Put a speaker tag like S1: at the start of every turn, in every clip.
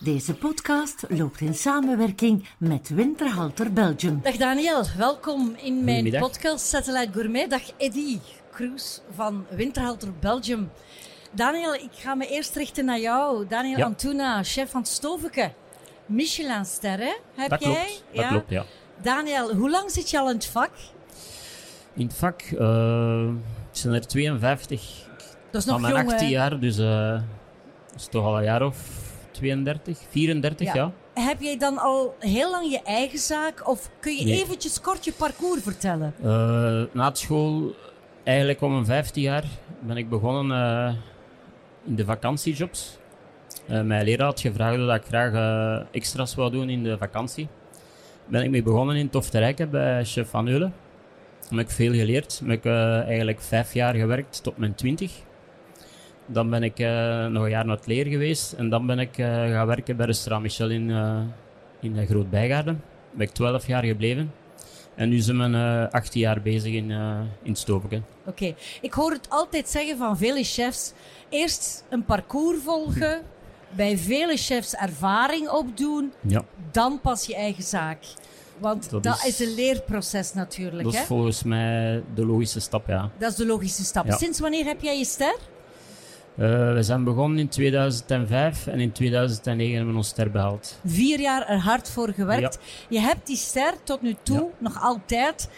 S1: Deze podcast loopt in samenwerking met Winterhalter Belgium.
S2: Dag Daniel, welkom in mijn podcast Satellite Gourmet. Dag Eddy Kroes van Winterhalter Belgium. Daniel, ik ga me eerst richten naar jou. Daniel
S3: Ja.
S2: Antuna, chef van Stoveke. Michelin-ster, hè? Heb
S3: Dat
S2: jij?
S3: klopt, dat klopt, ja.
S2: Daniel, hoe lang zit je al in het vak?
S3: In het vak, eh, het zijn er 52
S2: Dat is
S3: van
S2: nog
S3: mijn
S2: jong,
S3: 18
S2: hè?
S3: jaar, dus eh, dat is toch al een jaar of 32, 34
S2: Ja.
S3: ja.
S2: Heb jij dan al heel lang je eigen zaak? Of kun je
S3: Nee.
S2: eventjes kort je parcours vertellen?
S3: Eh, na school, eigenlijk om een 15 jaar, ben ik begonnen eh, in de vakantiejobs. Eh, mijn leraar had gevraagd dat ik graag extra's wou doen in de vakantie. Ben ik mee begonnen in Tofterijken bij chef Van Eulen. Heb ik veel geleerd. Heb ik eigenlijk vijf jaar gewerkt tot mijn twintig. Dan ben ik eh, nog een jaar naar het leer geweest. En dan ben ik eh, gaan werken bij restaurant Michel in, eh in Groot Bijgaarden. Ben ik twaalf jaar gebleven. En nu zijn we eh 18 jaar bezig in, eh in.
S2: Oké, ik hoor het altijd zeggen van vele chefs. Eerst een parcours volgen, bij vele chefs ervaring opdoen,
S3: Ja,
S2: dan pas je eigen zaak. Want dat,
S3: Dat
S2: is...
S3: is-
S2: een leerproces natuurlijk.
S3: dat is
S2: hè?
S3: volgens mij de logische stap, ja.
S2: Dat is de logische stap.
S3: Ja.
S2: Sinds wanneer heb jij je ster?
S3: Eh, we zijn begonnen in 2005 en in 2009 hebben we ons ster behaald.
S2: Vier jaar er hard voor gewerkt. Je hebt die ster tot nu toe
S3: Ja.
S2: nog altijd.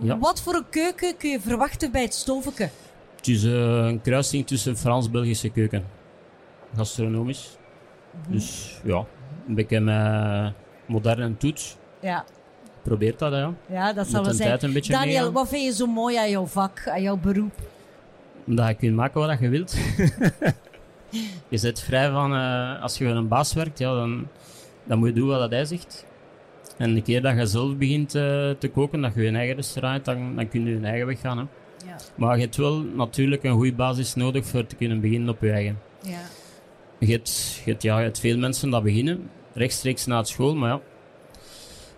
S3: Ja.
S2: Wat voor een keuken kun je verwachten bij het stoveke?
S3: Het is eh, een kruising tussen Frans-Belgische keuken. Gastronomisch. Dus ja, een beetje met moderne toets.
S2: Ja,
S3: Probeert dat, hè, ja.
S2: dat zal wel zijn. Daniel, wat vind je zo mooi aan jouw vak, aan jouw beroep?
S3: Omdat je kunt maken wat je wilt. je zit vrij van, eh, als je voor een baas werkt, ja, dan, dan moet je doen wat hij zegt. En de keer dat je zelf begint eh, te koken, dat je je eigen restaurant hebt, dan, dan kun je je eigen weg gaan. Hè.
S2: Ja.
S3: Maar je hebt wel natuurlijk een goede basis nodig voor te kunnen beginnen op je eigen.
S2: Ja.
S3: Je hebt, je hebt, ja, je hebt veel mensen dat beginnen, rechtstreeks na het school, maar ja.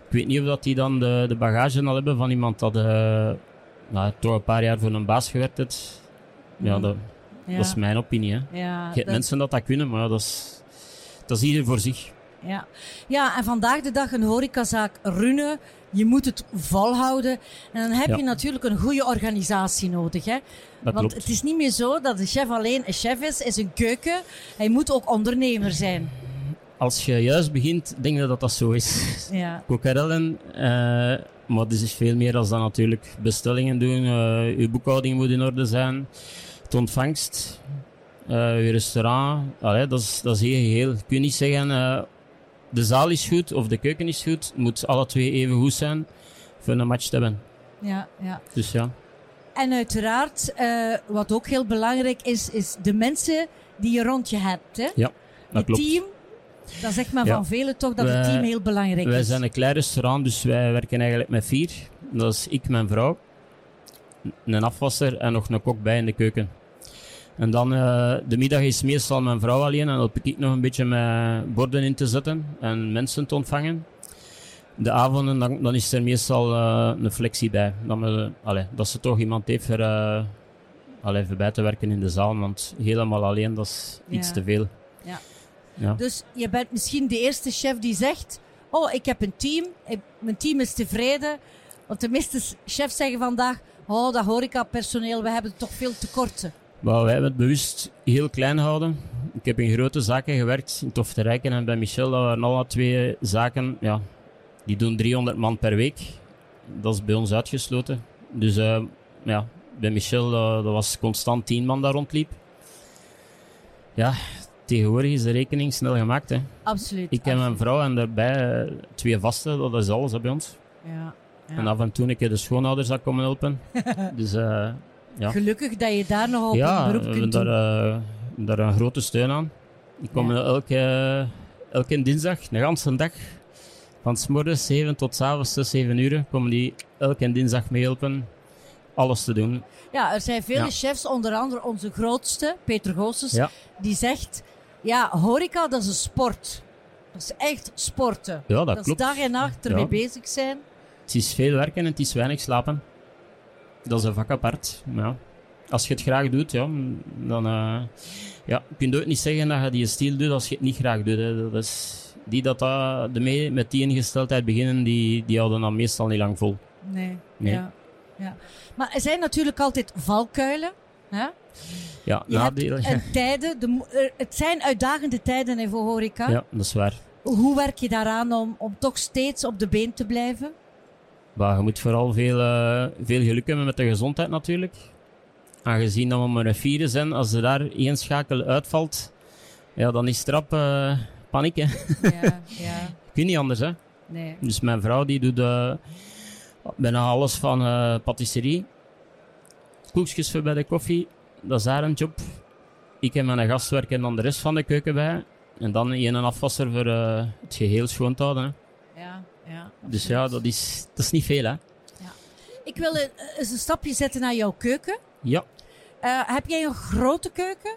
S3: Ik weet niet of dat die dan de, de bagage al hebben van iemand dat eh, nou, toch een paar jaar voor een baas gewerkt heeft. Ja,
S2: Mhm.
S3: dat,
S2: Ja.
S3: dat is mijn opinie. Hè. Je hebt
S2: dat-
S3: mensen dat dat kunnen, maar dat is, dat is ieder voor zich.
S2: Ja. ja, en vandaag de dag een horecazaak runnen. Je moet het volhouden. En dan heb
S3: Ja.
S2: je natuurlijk een goede organisatie nodig. Hè?
S3: Dat
S2: Want
S3: klopt.
S2: het is niet meer zo dat de chef alleen een chef is, is een keuken. Hij moet ook ondernemer zijn.
S3: Als je juist begint, denk je dat dat zo is.
S2: Ja,
S3: Kokerellen, eh maar het is veel meer dan dat natuurlijk. Bestellingen doen, eh je boekhouding moet in orde zijn, ontvangst, eh je restaurant. Allee, dat, is, dat is heel geheel. Je kunt niet zeggen, eh, de zaal is goed of de keuken is goed. Het moet alle twee even goed zijn voor een match te hebben.
S2: ja, ja.
S3: Dus ja,
S2: En uiteraard, eh, wat ook heel belangrijk is, is de mensen die je rond je hebt. Hè?
S3: ja dat
S2: het team, dat zegt men
S3: Ja.
S2: van velen toch dat het
S3: Wij-
S2: team heel belangrijk
S3: Wij
S2: is.
S3: zijn een klein restaurant, dus wij werken eigenlijk met vier. Dat is ik, mijn vrouw, een afwasser en nog een kok bij in de keuken. En dan, eh, de middag is meestal mijn vrouw alleen en dan help ik nog een beetje met borden in te zetten en mensen te ontvangen. De avonden, dan, dan is er meestal eh, een flexie bij. Dat, we, allee, dat ze toch iemand heeft voor, eh allee, voor bij te werken in de zaal, want helemaal alleen, dat is iets te veel.
S2: Ja.
S3: Ja.
S2: Dus je bent misschien de eerste chef die zegt: Oh, ik heb een team, ik- mijn team is tevreden. Want de meeste chefs zeggen vandaag: Oh, dat horecapersoneel, we hebben toch veel tekorten.
S3: Maar wij hebben het bewust heel klein gehouden. Ik heb in grote zaken gewerkt, in Tofterijken en bij Michel. Dat waren alle twee zaken, ja, die doen 300 man per week. Dat is bij ons uitgesloten. Dus eh, ja, bij Michel, eh, dat was constant 10 man daar rondliep. Ja, tegenwoordig is de rekening snel gemaakt. Hè.
S2: Absoluut.
S3: Ik en mijn vrouw en daarbij eh, twee vaste, dat is alles hè, bij ons.
S2: Ja, ja.
S3: En af en toe een keer de schoonouders dat komen helpen. dus ja.
S2: Gelukkig dat je daar nog op
S3: Ja,
S2: een
S3: we
S2: beroep
S3: hebben
S2: kunt
S3: daar,
S2: doen.
S3: eh, daar een grote steun aan. Die komen
S2: Ja.
S3: elke, elke dinsdag, de ganse dag, van s morgens 7 tot s avonds 6, 7 uur, komen die elke dinsdag meehelpen alles te doen.
S2: Ja, er zijn vele
S3: Ja.
S2: chefs, onder andere onze grootste, Peter Goossens,
S3: Ja.
S2: die zegt: Ja, horeca dat is een sport. Dat is echt sporten.
S3: Ja, dat,
S2: dat is dag en nacht ermee
S3: Ja.
S2: bezig zijn.
S3: Het is veel werken en het is weinig slapen. Dat is een vak apart. Ja. als je het graag doet, ja, dan eh ja, je kunt ook niet zeggen dat je die stil doet als je het niet graag doet. Hè. Dat is, die dat, dat de mee, met die ingesteldheid beginnen, die, die houden dan meestal niet lang vol.
S2: Nee.
S3: Nee.
S2: Ja. ja. Maar er zijn natuurlijk altijd valkuilen. Hè?
S3: Ja,
S2: Je hebt
S3: nadelen.
S2: en tijden. De, het zijn uitdagende tijden hè, voor horeca.
S3: Ja, dat is waar.
S2: Hoe werk je daaraan om, om toch steeds op de been te blijven?
S3: Maar je moet vooral veel, eh, veel geluk hebben met de gezondheid natuurlijk. Aangezien dat we maar een vieren zijn, als er daar één schakel uitvalt, ja, dan is het rap eh, paniek. Hè.
S2: Ja, ja.
S3: Kun niet anders, hè.
S2: Nee.
S3: Dus mijn vrouw die doet eh, bijna alles van eh patisserie. Koekjes voor bij de koffie, dat is haar een job. Ik en mijn gast werken dan de rest van de keuken bij. En dan een afwasser voor het geheel schoon te houden. Hè. Dus ja, dat is, dat is niet veel, hè.
S2: Ik wil een- eens een stapje zetten naar jouw keuken.
S3: Ja,
S2: Eh, heb jij een grote keuken?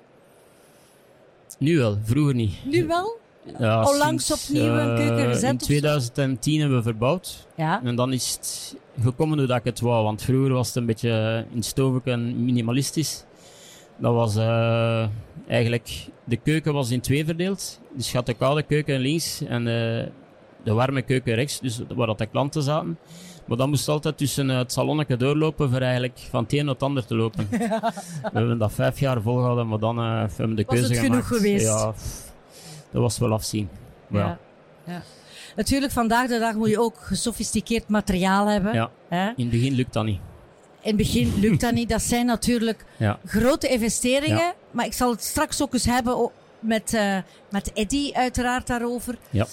S3: nu wel, vroeger niet.
S2: Nu wel?
S3: Ja,
S2: Onlangs
S3: sinds,
S2: opnieuw een
S3: eh,
S2: keuken gezet
S3: In
S2: of zo?
S3: 2010 hebben we verbouwd.
S2: Ja.
S3: En dan is het gekomen hoe dat ik het wou. Want vroeger was het een beetje in en minimalistisch. Dat was eh, eigenlijk... De keuken was in twee verdeeld. Dus je had de koude keuken links en eh, de warme keuken rechts. Dus waar dat de klanten zaten. Maar dan moest altijd tussen het salonnetje doorlopen voor eigenlijk van het een naar het ander te lopen. We hebben dat vijf jaar volgehouden, maar dan eh, hebben we de
S2: Was
S3: keuze
S2: het genoeg
S3: gemaakt.
S2: geweest?
S3: Ja, pff, dat was wel afzien. Ja.
S2: Ja. Natuurlijk, vandaag de dag moet je ook gesofisticeerd materiaal hebben.
S3: Ja.
S2: Hè?
S3: In het begin lukt dat niet.
S2: In het begin lukt dat niet. Dat zijn natuurlijk grote investeringen.
S3: Ja.
S2: Maar ik zal het straks ook eens hebben met, eh met Eddy uiteraard daarover.
S3: Ja.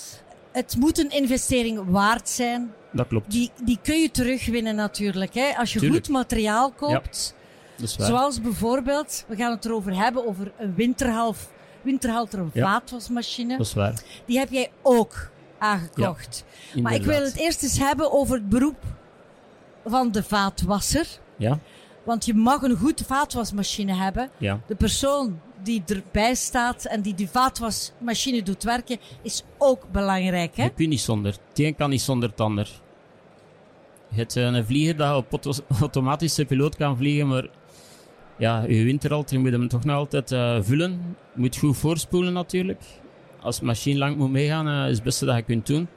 S2: Het moet een investering waard zijn.
S3: Dat klopt.
S2: Die, die kun je terugwinnen natuurlijk. Hè? Als je
S3: Tuurlijk.
S2: goed materiaal koopt.
S3: Dat is waar.
S2: Zoals bijvoorbeeld, we gaan het erover hebben, over een winterhalf, winterhalter
S3: Ja.
S2: vaatwasmachine.
S3: Dat is waar.
S2: Die heb jij ook aangekocht. Maar ik wil het eerst eens hebben over het beroep van de vaatwasser.
S3: Ja,
S2: Want je mag een goed vaatwasmachine hebben.
S3: ja.
S2: De persoon die erbij staat en die die vaatwasmachine doet werken, is ook belangrijk. Hè?
S3: Je kunt niet zonder. Het een kan niet zonder het ander. Je hebt eh, een vlieger dat op auto- automatische piloot kan vliegen, maar ja, je winteralter moet hem toch nog altijd eh, vullen. Je moet goed voorspoelen natuurlijk. Als de machine lang moet meegaan, eh, is het beste dat je kunt doen.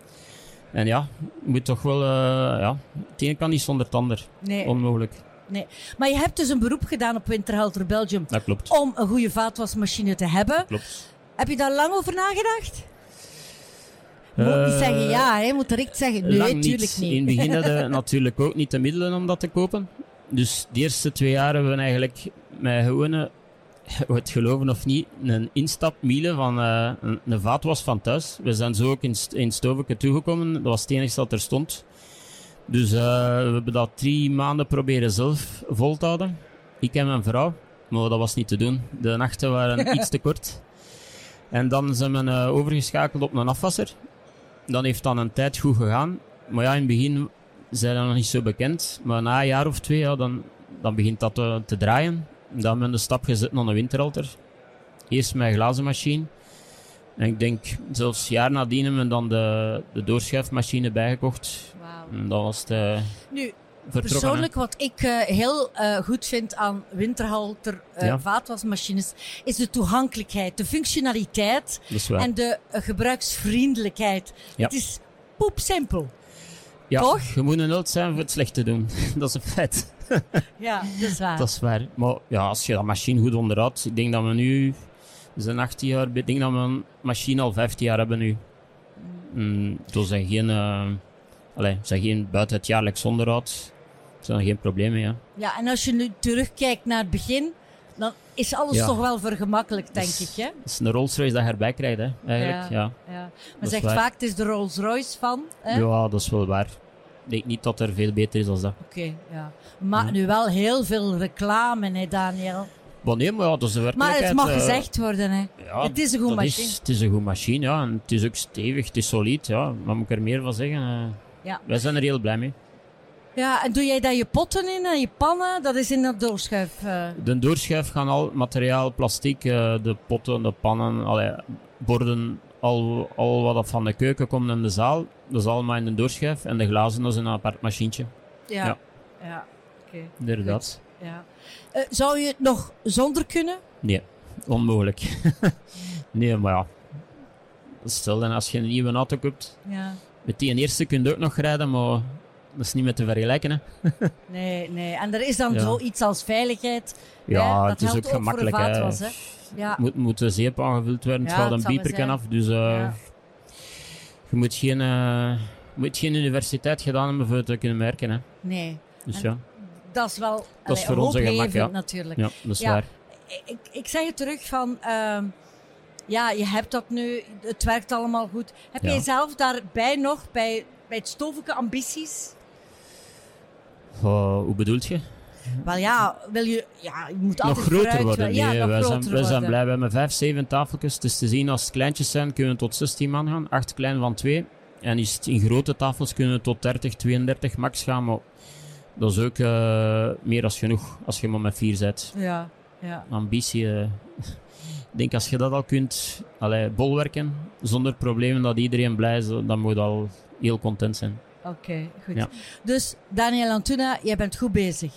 S3: En ja, je moet toch wel... ja, het een kan niet zonder het ander.
S2: Nee.
S3: Onmogelijk.
S2: Maar je hebt dus een beroep gedaan op Winterhalter Belgium
S3: Dat klopt.
S2: om een goede vaatwasmachine te hebben.
S3: Klopt.
S2: Heb je daar lang over nagedacht? Moet niet
S3: Eh,
S2: zeggen ja, hè? moet direct zeggen nee,
S3: Lang
S2: tuurlijk niet.
S3: In het begin hadden we natuurlijk ook niet de middelen om dat te kopen. Dus de eerste twee jaar hebben we eigenlijk met gewone, het geloven of niet, een instapmiele van eh, een, een vaatwas van thuis. We zijn zo ook in, in Stoveke toegekomen. Dat was het enige dat er stond. Dus eh, we hebben dat drie maanden proberen zelf vol te houden. Ik en mijn vrouw. Maar dat was niet te doen. De nachten waren iets te kort. En dan zijn we eh, overgeschakeld op een afwasser. Dan heeft dan een tijd goed gegaan. Maar ja, in het begin zijn dat nog niet zo bekend. Maar na een jaar of twee, ja, dan, dan begint dat te, te draaien. Dan hebben we de stap gezet naar een winteralter. Eerst met een glazen machine. En ik denk, zelfs jaar nadien hebben we dan de, de doorschuifmachine bijgekocht.
S2: Wauw.
S3: En dat was het eh,
S2: Nu,
S3: hè.
S2: persoonlijk wat ik eh, heel eh, goed vind aan Winterhalter
S3: Ja.
S2: vaatwasmachines, is de toegankelijkheid, de functionaliteit en de gebruiksvriendelijkheid.
S3: Ja.
S2: Het is poepsimpel.
S3: ja,
S2: toch?
S3: je moet een held zijn voor het slecht te doen. dat is een feit.
S2: Ja, dat is waar.
S3: Dat is waar. Maar ja, als je dat machine goed onderhoudt, ik denk dat we nu, we zijn 18 jaar, ik denk dat we een machine al 15 jaar hebben nu. Mm, er zijn geen, eh allee, er zijn geen buiten het jaarlijks onderhoud, er zijn geen problemen, ja.
S2: Ja, en als je nu terugkijkt naar het begin, dan is alles
S3: Ja.
S2: toch wel vergemakkelijk, denk
S3: is-
S2: ik. Hè?
S3: Het is een Rolls Royce dat je erbij krijgt, hè, eigenlijk. Ja,
S2: Ja.
S3: ja.
S2: Men
S3: is
S2: zegt vaak, het is de Rolls Royce van. Hè?
S3: dat is wel waar. Ik denk niet dat er veel beter is dan dat.
S2: Oké, ja. Maar
S3: Ja.
S2: nu wel heel veel reclame, hè, Daniel.
S3: Maar nee, maar ja, dat is de
S2: Maar
S3: werkelijkheid.
S2: het mag
S3: eh,
S2: gezegd worden, hè.
S3: ja,
S2: het is een goed
S3: dat
S2: machine.
S3: Is, het is een goed machine, ja. En het is ook stevig, het is solid, ja. Wat moet ik er meer van zeggen? eh?
S2: Ja.
S3: Wij zijn er heel blij mee.
S2: Ja, en doe jij daar je potten in en je pannen? Dat is in dat doorschuif. eh.
S3: De doorschuif gaan al materiaal, plastic, eh, de potten, de pannen, allee, borden, al, al wat dat van de keuken komt in de zaal, dat is allemaal in de doorschuif. En de glazen, dat is een apart machientje.
S2: Ja.
S3: Ja.
S2: Ja, oké.
S3: Inderdaad.
S2: Ja. Eh, zou je het nog zonder kunnen?
S3: Nee, onmogelijk. nee, maar ja. Stel dan als je een nieuwe auto koopt,
S2: Ja.
S3: met die eerste kun je ook nog rijden, maar dat is niet met te vergelijken. Hè.
S2: Nee, nee. En er is dan
S3: Ja.
S2: zoiets als veiligheid.
S3: Ja,
S2: hè?
S3: het
S2: dat
S3: is ook gemakkelijk.
S2: vaatwas, hè. Ja.
S3: Moet, moet de zeep aangevuld worden, het
S2: het
S3: een bieperken af. Dus eh, je moet geen, eh, moet geen universiteit gedaan hebben voor te kunnen merken. Hè.
S2: Nee.
S3: Dus
S2: En-
S3: ja,
S2: Dat is wel
S3: Dat is
S2: allee,
S3: voor gemak, ja.
S2: natuurlijk.
S3: ja, dat is
S2: Ja.
S3: waar.
S2: Ik, ik zeg het terug van... ehm, ja, je hebt dat nu. Het werkt allemaal goed. Heb jij zelf daarbij nog, bij, bij het stovenke ambities?
S3: Hoe bedoelt je?
S2: Wel ja, wil je... Ja, je moet
S3: nog
S2: altijd
S3: groter
S2: vooruit
S3: worden.
S2: Ja,
S3: nee,
S2: nog
S3: wij, zijn, wij zijn blij. We hebben vijf, zeven tafeltjes. Het is te zien als het kleintjes zijn, kunnen we tot 16 man gaan. Acht klein van twee. En is het in grote tafels kunnen we tot 30, 32 max gaan. Maar dat is ook eh, meer dan genoeg als je maar met vier zit.
S2: Ja, ja.
S3: Ambitie. eh, ik denk als je dat al kunt allee, bolwerken, zonder problemen dat iedereen blij is, dan moet je al heel content zijn.
S2: Oké, goed.
S3: Ja.
S2: Dus Daniel Antuna, jij bent goed bezig.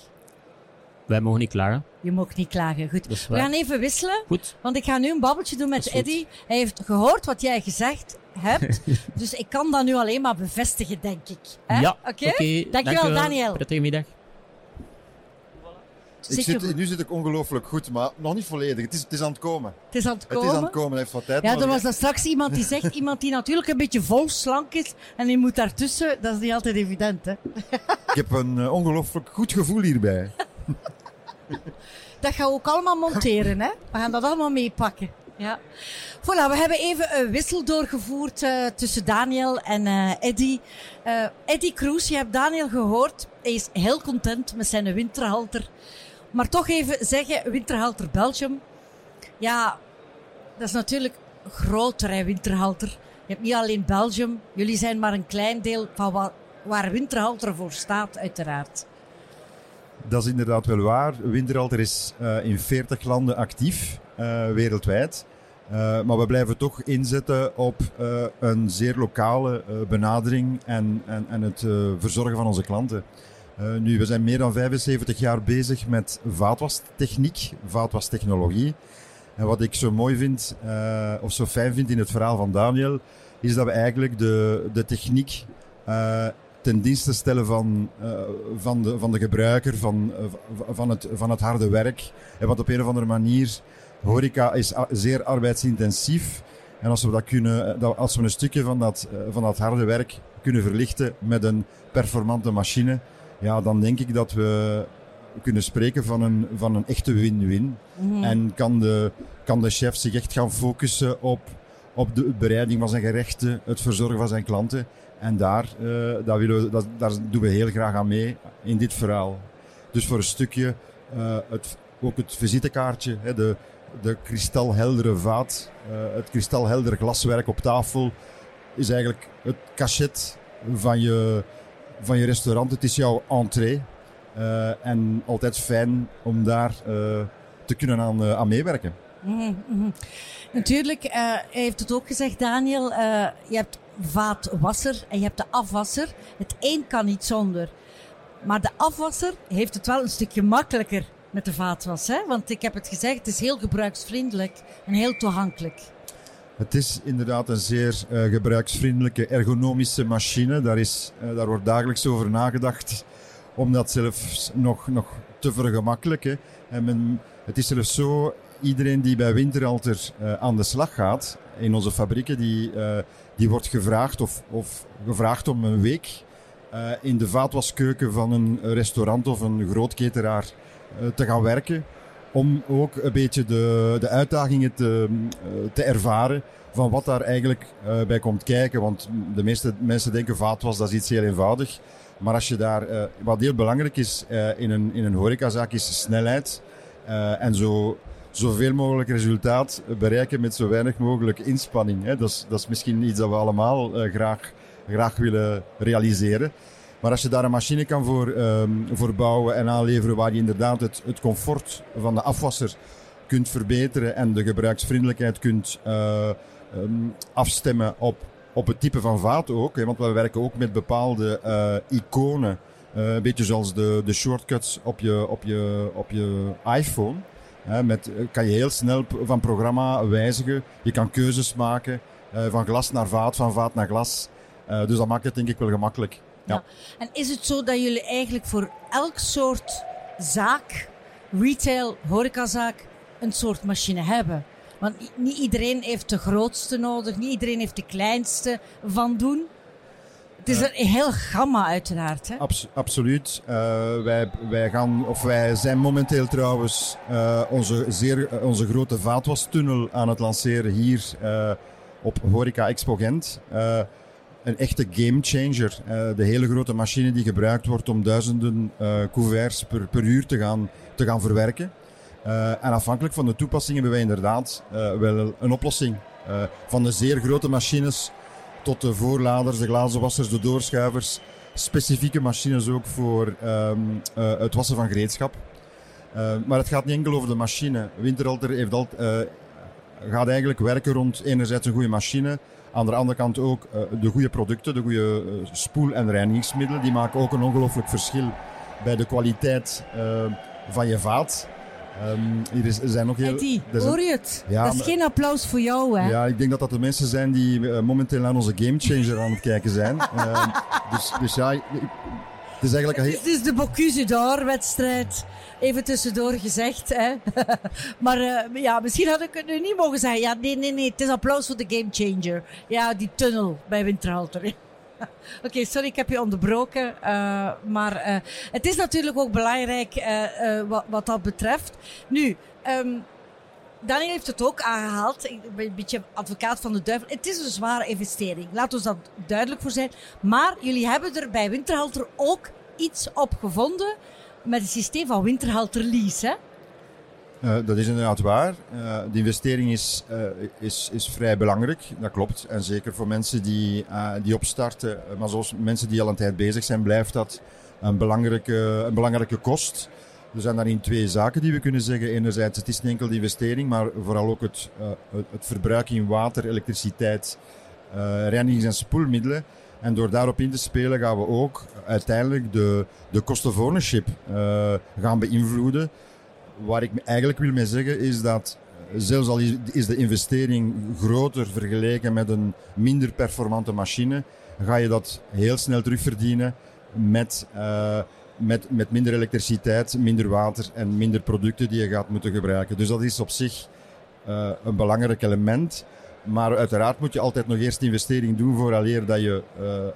S3: Wij mogen niet klagen.
S2: Je mag niet klagen. Goed. We gaan even wisselen,
S3: Goed.
S2: want ik ga nu een babbeltje doen met. Eddy. Hij heeft gehoord wat jij gezegd hebt, dus ik kan dat nu alleen maar bevestigen, denk ik. Hè?
S3: Ja,
S2: Oké? Dankjewel, Daniel.
S3: Prettige middag.
S4: Ik
S2: Zit
S4: nu zit ik ongelooflijk goed, maar nog niet volledig. Het is, het is aan het komen.
S2: Het is aan het
S4: Het
S2: komen.
S4: is aan het komen, het heeft wat tijd
S2: Ja, er was daar straks iemand die zegt, iemand die natuurlijk een beetje vol slank is en die moet daartussen, dat is niet altijd evident, hè.
S4: Ik heb een eh, ongelooflijk goed gevoel hierbij.
S2: Dat gaan we ook allemaal monteren, hè. We gaan dat allemaal meepakken. Ja. Voilà, we hebben even een wissel doorgevoerd eh, tussen Daniel en eh Eddy. Eh Eddy Kroes, je hebt Daniel gehoord. Hij is heel content met zijn winterhalter. Maar toch even zeggen, winterhalter Belgium. Ja, dat is natuurlijk groter, hè, winterhalter. Je hebt niet alleen Belgium. Jullie zijn maar een klein deel van wa- waar winterhalter voor staat, uiteraard.
S4: Dat is inderdaad wel waar. Winterhalter is eh, in 40 landen actief, eh, wereldwijd. Eh, maar we blijven toch inzetten op een zeer lokale benadering en, en, en het verzorgen van onze klanten. Nu, we zijn meer dan 75 jaar bezig met vaatwastechniek, vaatwastechnologie. En wat ik zo mooi vind, of zo fijn vind in het verhaal van Daniel, is dat we eigenlijk de, de techniek ten dienste stellen van, eh, van, de, van de gebruiker, van, eh, van, het, van het harde werk. En wat op een of andere manier, horeca is zeer arbeidsintensief. En als we, dat kunnen, eh, dat, als we een stukje van dat, van dat harde werk kunnen verlichten met een performante machine, ja, dan denk ik dat we kunnen spreken van een, van een echte win-win. En kan de, kan de chef zich echt gaan focussen op, op de bereiding van zijn gerechten, het verzorgen van zijn klanten. En daar, eh, daar, willen we, daar doen we heel graag aan mee in dit verhaal. Dus voor een stukje eh, het, ook het visitekaartje, hè, de, de kristalheldere vaat, eh, het kristalheldere glaswerk op tafel, is eigenlijk het cachet van je, van je restaurant. Het is jouw entree. En altijd fijn om daar te kunnen aan, aan meewerken.
S2: Mhm, mhm. Natuurlijk, hij heeft het ook gezegd, Daniel. je hebt vaatwasser en je hebt de afwasser. Het een kan niet zonder. Maar de afwasser heeft het wel een stukje makkelijker met de vaatwas. Hè? Want ik heb het gezegd, het is heel gebruiksvriendelijk en heel toegankelijk.
S4: Het is inderdaad een zeer eh, gebruiksvriendelijke ergonomische machine. Daar, is, eh, daar wordt dagelijks over nagedacht om dat zelfs nog, nog te vergemakkelijken. En men, het is zelfs zo, iedereen die bij Winteralter eh, aan de slag gaat in onze fabrieken, die, eh, die wordt gevraagd of, of gevraagd om een week eh, in de vaatwaskeuken van een restaurant of een grootketeraar te gaan werken om ook een beetje de, de uitdagingen te, te ervaren van wat daar eigenlijk bij komt kijken. Want de meeste mensen denken vaatwas, dat is iets heel eenvoudig. Maar als je daar, wat heel belangrijk is in, een, in een horecazaak, is snelheid. En zo, zoveel mogelijk resultaat bereiken met zo weinig mogelijk inspanning. Hè. Dat, is, dat is misschien iets dat we allemaal eh, graag, graag willen realiseren. Maar als je daar een machine kan voor, ehm, voor bouwen en aanleveren waar je inderdaad het, het comfort van de afwasser kunt verbeteren en de gebruiksvriendelijkheid kunt eh, ehm, afstemmen op, op het type van vaat ook. Hè, want we werken ook met bepaalde eh, iconen een beetje zoals de, de shortcuts op je, op je, op je iPhone. Met, kan je heel snel van programma wijzigen. Je kan keuzes maken van glas naar vaat, van vaat naar glas. dus dat maakt het denk ik wel gemakkelijk. Ja.
S2: En is het zo dat jullie eigenlijk voor elk soort zaak, retail, horecazaak, een soort machine hebben? Want niet iedereen heeft de grootste nodig, niet iedereen heeft de kleinste van doen. Het is een heel gamma uiteraard. Hè?
S4: absoluut. Uh, wij, wij, gaan, of wij zijn momenteel trouwens uh, onze, zeer, uh, onze grote vaatwastunnel aan het lanceren hier op Horeca Expo Gent. een echte gamechanger. de hele grote machine die gebruikt wordt om duizenden couverts per, per uur te gaan, te gaan verwerken. en afhankelijk van de toepassing hebben wij inderdaad wel een oplossing. van de zeer grote machines tot de voorladers, de glazenwassers, de doorschuivers. Specifieke machines ook voor um, uh, het wassen van gereedschap. Uh, maar het gaat niet enkel over de machine. Winterhalter heeft al, uh, gaat eigenlijk werken rond enerzijds een goede machine. Aan de andere kant ook de goede producten, de goede spoel- en reinigingsmiddelen. Die maken ook een ongelooflijk verschil bij de kwaliteit van je vaat. Um, hier is, er zijn nog heel...
S2: Eddie, hoor je het? Ja, dat is geen applaus voor jou, hè?
S4: Ja, ik denk dat dat de mensen zijn die uh, momenteel aan onze gamechanger aan het kijken zijn. uh, dus, dus ja, het is eigenlijk...
S2: Het is de Bocuse d'Or-wedstrijd. Even tussendoor gezegd. Hè. maar uh, ja, misschien had ik het nu niet mogen zeggen. Ja, nee, nee, nee. Het is applaus voor de gamechanger. Ja, die tunnel bij Winterhalter. Oké, sorry, ik heb je onderbroken. Uh, maar uh, het is natuurlijk ook belangrijk uh, wat, wat, dat betreft. Nu, um, Daniel heeft het ook aangehaald. Ik ben een beetje advocaat van de duivel. Het is een zware investering. Laat ons dat duidelijk voor zijn. Maar jullie hebben er bij Winterhalter ook iets op gevonden met het systeem van Winterhalter Lease, hè?
S4: Uh, dat is inderdaad waar. Uh, de investering is, uh, is, is vrij belangrijk, dat klopt. En zeker voor mensen die, die opstarten, maar zoals mensen die al een tijd bezig zijn, blijft dat een belangrijke, een belangrijke kost. Er zijn daarin twee zaken die we kunnen zeggen. Enerzijds, het is niet enkel de investering, maar vooral ook het, het, verbruik in water, elektriciteit, reinigings- en spoelmiddelen. En door daarop in te spelen gaan we ook uiteindelijk de, de cost of ownership gaan beïnvloeden waar ik eigenlijk wil mee zeggen is dat eh, zelfs al is de investering groter vergeleken met een minder performante machine, ga je dat heel snel terugverdienen met, uh, met, met minder elektriciteit, minder water en minder producten die je gaat moeten gebruiken. Dus dat is op zich uh, een belangrijk element. Maar uiteraard moet je altijd nog eerst investering doen vooraleer dat je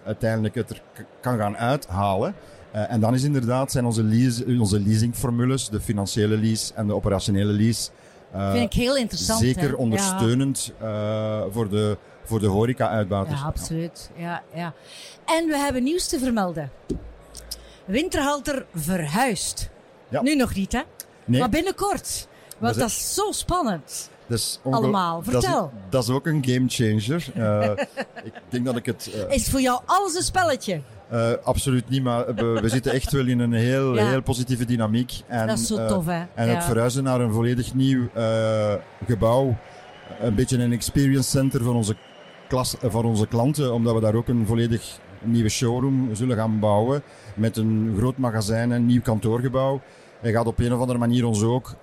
S4: uiteindelijk het er kan gaan uithalen. Uh, en dan is inderdaad zijn onze, lease, onze leasingformules, de financiële lease en de operationele lease.
S2: Uh, Vind ik heel interessant.
S4: Zeker hè? ondersteunend ja. uh, voor de, voor de horeca-uitbaters.
S2: Ja, absoluut. Ja, ja. En we hebben nieuws te vermelden. Winterhalter verhuist. Ja. Nu nog niet, hè? Nee. Maar binnenkort. Want dat is, dat is zo spannend.
S4: Dus
S2: Allemaal. Vertel.
S4: Dat is, dat is, ook een gamechanger. Uh, ik denk dat ik het.
S2: Uh, is voor jou alles een spelletje?
S4: Uh, absoluut niet, maar we, we, zitten echt wel in een heel, ja. heel positieve dynamiek.
S2: En, dat is zo tof, hè?
S4: En
S2: ja.
S4: het verhuizen naar een volledig nieuw gebouw. Een beetje een experience center van onze, klas, van onze klanten, omdat we daar ook een volledig nieuwe showroom zullen gaan bouwen. Met een groot magazijn en een nieuw kantoorgebouw. Hij gaat op een of andere manier ons ook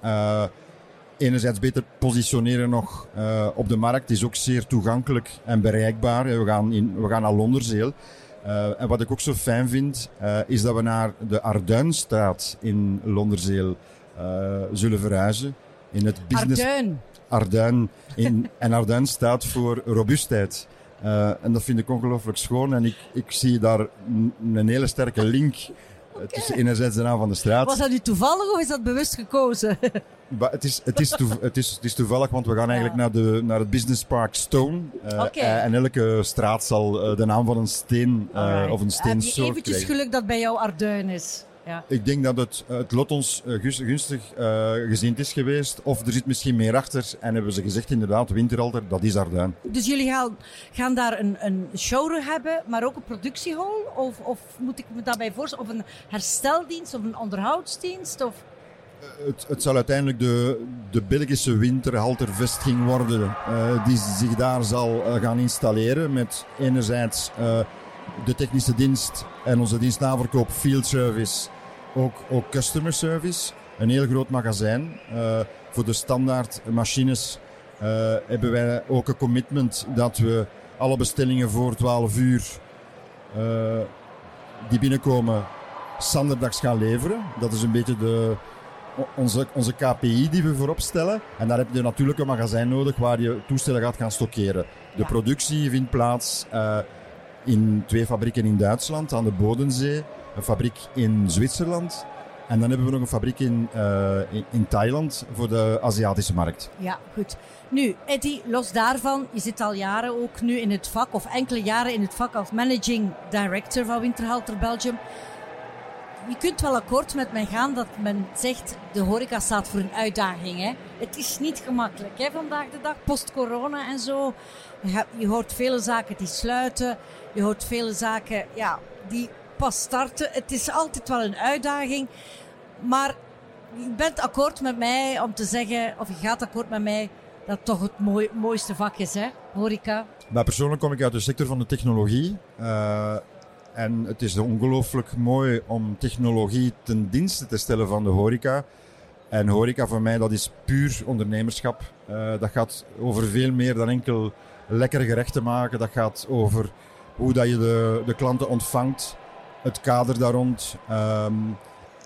S4: enerzijds beter positioneren nog uh, op de markt. Is ook zeer toegankelijk en bereikbaar. We gaan, in, we gaan naar Londerzeel. Uh, en wat ik ook zo fijn vind, uh, is dat we naar de Arduinstraat in Londerzeel zullen verhuizen. In het business...
S2: Arduin.
S4: Arduin. In, en Arduin staat voor robuustheid. en dat vind ik ongelooflijk schoon. En ik, ik zie daar een hele sterke link Okay. Tussen enerzijds de naam van de straat.
S2: Was dat nu toevallig of is dat bewust gekozen?
S4: het, is, het, is het, is, het is toevallig, want we gaan eigenlijk ja. naar, de, naar het Business Park Stone. Uh, okay. en elke straat zal uh, de naam van een steen uh, of een steensoort
S2: Heb je eventjes geluk dat bij jou Arduin is? Ja.
S4: Ik denk dat het, het lot ons gunstig uh, gezind is geweest. Of er zit misschien meer achter. En hebben ze gezegd, inderdaad, Winteralter, dat is Arduin.
S2: Dus jullie gaan, gaan daar een, een showroom hebben, maar ook een productiehal? Of, of moet ik me daarbij voorstellen? Of een hersteldienst of een onderhoudsdienst? Of...
S4: Het, het, zal uiteindelijk de, de Belgische winterhaltervestiging worden uh, die zich daar zal uh, gaan installeren met enerzijds uh, de technische dienst en onze dienstnaverkoop, field service, ook, ook customer service. Een heel groot magazijn. Uh, voor de standaard machines uh, hebben wij ook een commitment dat we alle bestellingen voor 12 uur uh, die binnenkomen standaardags gaan leveren. Dat is een beetje de, onze, onze KPI die we voorop stellen. En daar heb je natuurlijk een magazijn nodig waar je toestellen gaat gaan stockeren. De productie vindt plaats in twee fabrieken in Duitsland aan de Bodensee, een fabriek in Zwitserland. En dan hebben we nog een fabriek in, in, in, Thailand voor de Aziatische markt.
S2: Ja, goed. Nu, Eddie, los daarvan, je zit al jaren ook nu in het vak, of enkele jaren in het vak als managing director van Winterhalter Belgium je kunt wel akkoord met mij gaan dat men zegt de horeca staat voor een uitdaging. Hè? Het is niet gemakkelijk hè, vandaag de dag, post-corona en zo. Je, hoort vele zaken die sluiten. Je hoort vele zaken ja, die pas starten. Het is altijd wel een uitdaging. Maar je bent akkoord met mij om te zeggen, of je gaat akkoord met mij, dat het toch het mooi, mooiste vak is, hè? horeca.
S4: Maar persoonlijk kom ik uit de sector van de technologie. Uh, en het is ongelooflijk mooi om technologie ten dienste te stellen van de horeca. En horeca voor mij, dat is puur ondernemerschap. Uh, dat gaat over veel meer dan enkel lekker gerechten maken. Dat gaat over hoe dat je de, de klanten ontvangt, het kader daar rond um,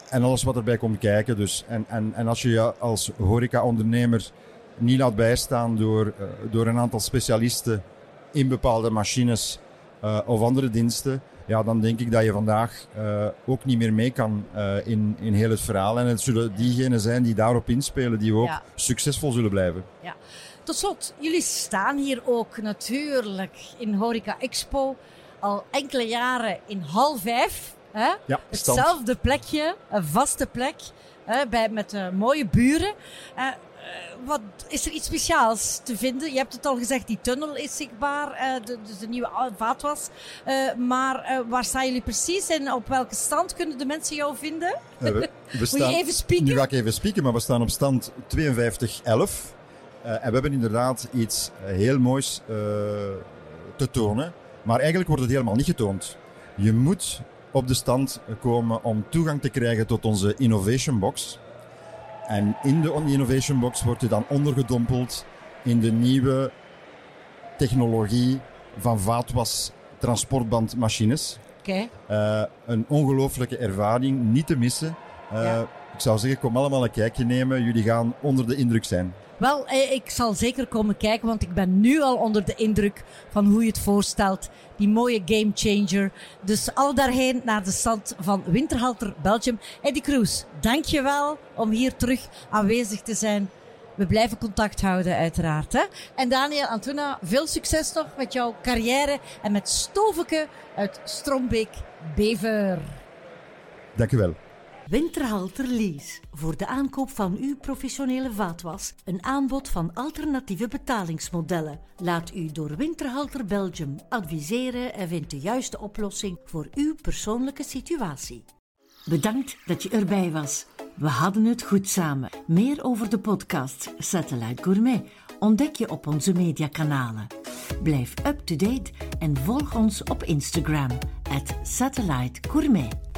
S4: en alles wat erbij komt kijken. Dus, en, en, en als je je als horeca-ondernemer niet laat bijstaan door, uh, door een aantal specialisten in bepaalde machines uh, of andere diensten, ja, dan denk ik dat je vandaag uh, ook niet meer mee kan in, in heel het verhaal. En het zullen diegenen zijn die daarop inspelen, die ook ja. succesvol zullen blijven.
S2: Ja. Tot slot, jullie staan hier ook natuurlijk in Horeca Expo al enkele jaren in hal 5. Hè?
S4: Ja,
S2: Hetzelfde plekje, een vaste plek, hè, bij, met uh, mooie buren. Eh, wat, is er iets speciaals te vinden? Je hebt het al gezegd, die tunnel is zichtbaar, uh, de, dus de nieuwe vaatwas. Uh, maar waar staan jullie precies en op welke stand kunnen de mensen jou vinden?
S4: we, we staan,
S2: je even spieken?
S4: Nu ga ik even spieken, maar we staan op stand 5211. en we hebben inderdaad iets heel moois te tonen. Maar eigenlijk wordt het helemaal niet getoond. Je moet op de stand komen om toegang te krijgen tot onze Innovation Box. En in de Innovation Box wordt je dan ondergedompeld in de nieuwe technologie van vaatwas transportbandmachines. Okay. Uh, een ongelooflijke ervaring, niet te missen. Uh, ja. Ik zou zeggen, kom allemaal een kijkje nemen. Jullie gaan onder de indruk zijn.
S2: Wel, eh, ik zal zeker komen kijken, want ik ben nu al onder de indruk van hoe je het voorstelt. Die mooie game changer. Dus al daarheen naar de stand van Winterhalter Belgium. Eddie Kroes, dankjewel om hier terug aanwezig te zijn. We blijven contact houden, uiteraard. Hè? En Daniel, Antuna, veel succes nog met jouw carrière en met Stoveke uit Strombeek, Bever.
S4: Dankjewel.
S1: Winterhalter Lease. Voor de aankoop van uw professionele vaatwas een aanbod van alternatieve betalingsmodellen. Laat u door Winterhalter Belgium adviseren en vind de juiste oplossing voor uw persoonlijke situatie. Bedankt dat je erbij was. We hadden het goed samen. Meer over de podcast Satellite Gourmet ontdek je op onze mediakanalen. Blijf up-to-date en volg ons op Instagram, at Satellite Gourmet.